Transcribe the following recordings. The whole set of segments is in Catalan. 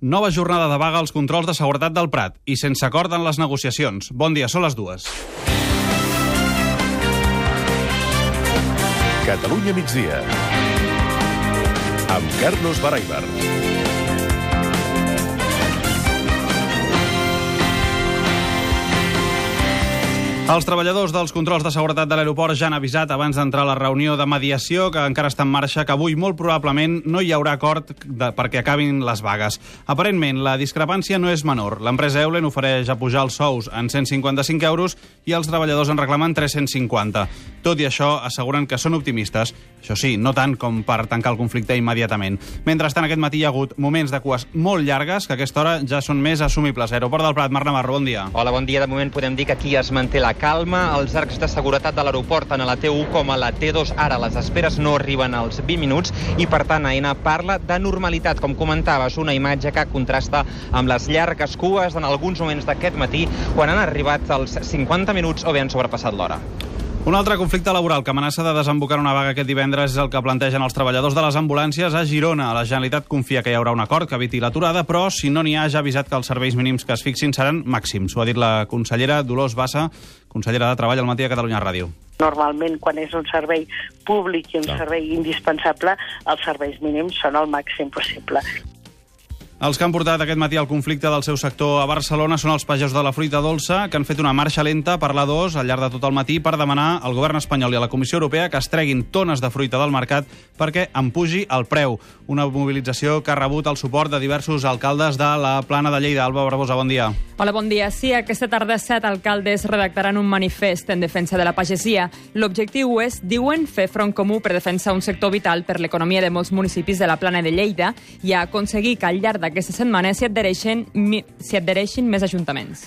Nova jornada de vaga als controls de seguretat del Prat i sense acord en les negociacions. Bon dia, són les dues. Catalunya migdia. Amb Carlos Baraibar. Els treballadors dels controls de seguretat de l'aeroport ja han avisat abans d'entrar a la reunió de mediació que encara està en marxa que avui molt probablement no hi haurà acord de, perquè acabin les vagues. Aparentment, la discrepància no és menor. L'empresa Eulen ofereix pujar els sous en 155 euros i els treballadors en reclamen 350. Tot i això, asseguren que són optimistes. Això sí, no tant com per tancar el conflicte immediatament. Mentrestant, aquest matí hi ha hagut moments de cues molt llargues que a aquesta hora ja són més assumibles. Aeroport del Prat, Marc Navarro, bon dia. Hola, bon dia. De moment podem dir que aquí es manté la calma. Els arcs de seguretat de l'aeroport, tant a la T1 com a la T2, ara les esperes no arriben als 20 minuts i, per tant, AENA parla de normalitat. Com comentaves, una imatge que contrasta amb les llargues cues en alguns moments d'aquest matí, quan han arribat els 50 minuts o bé han sobrepassat l'hora. Un altre conflicte laboral que amenaça de desembocar una vaga aquest divendres és el que plantegen els treballadors de les ambulàncies a Girona. La Generalitat confia que hi haurà un acord que eviti l'aturada, però si no n'hi ha, ja ha avisat que els serveis mínims que es fixin seran màxims. Ho ha dit la consellera Dolors Bassa, consellera de Treball al matí a Catalunya Ràdio. Normalment, quan és un servei públic i un servei indispensable, els serveis mínims són el màxim possible. Els que han portat aquest matí al conflicte del seu sector a Barcelona són els pagesos de la fruita dolça, que han fet una marxa lenta per la 2 al llarg de tot el matí per demanar al govern espanyol i a la Comissió Europea que es treguin tones de fruita del mercat perquè en pugi el preu. Una mobilització que ha rebut el suport de diversos alcaldes de la plana de Lleida. Alba Barbosa, bon dia. Hola, bon dia. Sí, aquesta tarda set alcaldes redactaran un manifest en defensa de la pagesia. L'objectiu és, diuen, fer front comú per defensar un sector vital per l'economia de molts municipis de la plana de Lleida i aconseguir que al llarg d'aquesta setmana s'hi adhereixin, s'hi adhereixin més ajuntaments.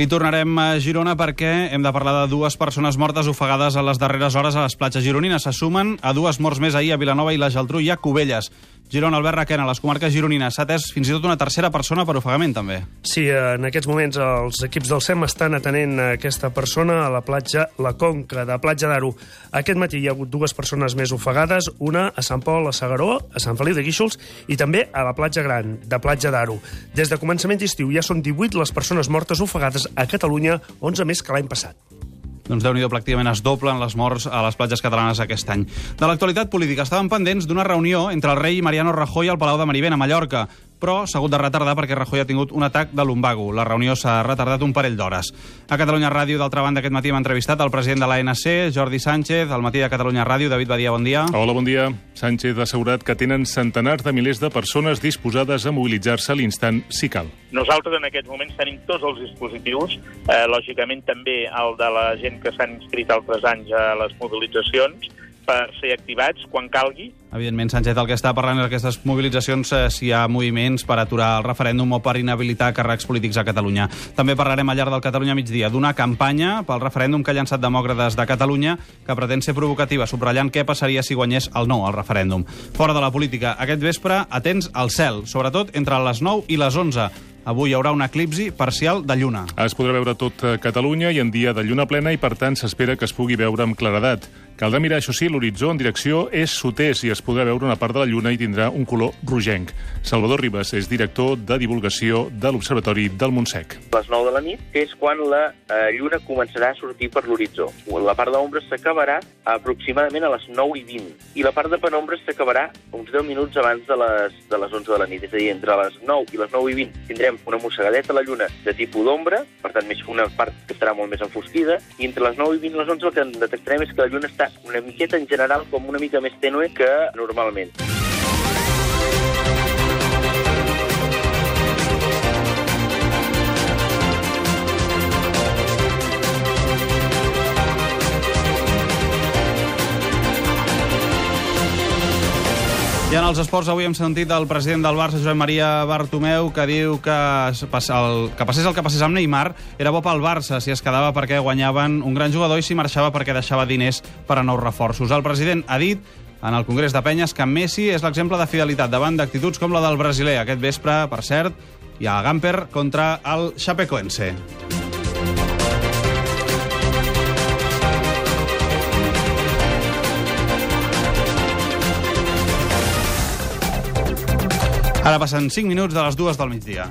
I tornarem a Girona perquè hem de parlar de dues persones mortes ofegades a les darreres hores a les platges gironines. Se sumen a dues morts més ahir a Vilanova i la Geltrú i a Cubelles. Girona, Albert Raquena, les comarques gironines, s'ha atès fins i tot una tercera persona per ofegament, també. Sí, en aquests moments els equips del SEM estan atenent aquesta persona a la platja La Conca, de Platja d'Aro. Aquest matí hi ha hagut dues persones més ofegades, una a Sant Pol, a Sagaró, a Sant Feliu de Guíxols, i també a la platja Gran, de Platja d'Aro. Des de començament d'estiu ja són 18 les persones mortes ofegades a Catalunya, 11 més que l'any passat. Doncs déu nhi pràcticament es doblen les morts a les platges catalanes aquest any. De l'actualitat política, estaven pendents d'una reunió entre el rei Mariano Rajoy al Palau de Marivent, a Mallorca, però s'ha hagut de retardar perquè Rajoy ha tingut un atac de lumbago. La reunió s'ha retardat un parell d'hores. A Catalunya Ràdio, d'altra banda, aquest matí hem entrevistat el president de l'ANC, Jordi Sánchez, al matí de Catalunya Ràdio. David Badia, bon dia. Hola, bon dia. Sánchez ha assegurat que tenen centenars de milers de persones disposades a mobilitzar-se a l'instant si cal. Nosaltres en aquests moments tenim tots els dispositius, eh, lògicament també el de la gent que s'han inscrit altres anys a les mobilitzacions, per ser activats quan calgui. Evidentment, Sánchez, el que està parlant és aquestes mobilitzacions, eh, si hi ha moviments per aturar el referèndum o per inhabilitar càrrecs polítics a Catalunya. També parlarem al llarg del Catalunya migdia d'una campanya pel referèndum que ha llançat Demòcrates de Catalunya que pretén ser provocativa, subratllant què passaria si guanyés el no al referèndum. Fora de la política, aquest vespre, atents al cel, sobretot entre les 9 i les 11. Avui hi haurà un eclipsi parcial de lluna. Es podrà veure tot Catalunya i en dia de lluna plena i, per tant, s'espera que es pugui veure amb claredat. Caldrà mirar, això sí, l'horitzó en direcció és sud-est i es podrà veure una part de la lluna i tindrà un color rogenc. Salvador Ribas és director de divulgació de l'Observatori del Montsec. A les 9 de la nit és quan la eh, lluna començarà a sortir per l'horitzó. La part d'ombra s'acabarà aproximadament a les 9 i 20 i la part de penombra s'acabarà uns 10 minuts abans de les, de les 11 de la nit. És a dir, entre les 9 i les 9 i 20 tindrem una mossegadeta a la lluna de tipus d'ombra, per tant, més una part que estarà molt més enfosquida, i entre les 9 i 20 i les 11 el que detectarem és que la lluna està una miqueta en general com una mica més tènue que normalment. I en els esports avui hem sentit el president del Barça, Josep Maria Bartomeu, que diu que, el, que passés el que passés amb Neymar era bo pel Barça si es quedava perquè guanyaven un gran jugador i si marxava perquè deixava diners per a nous reforços. El president ha dit en el Congrés de Penyes que Messi és l'exemple de fidelitat davant d'actituds com la del brasiler. Aquest vespre, per cert, hi ha Gamper contra el Chapecoense. Ara passen 5 minuts de les dues del migdia.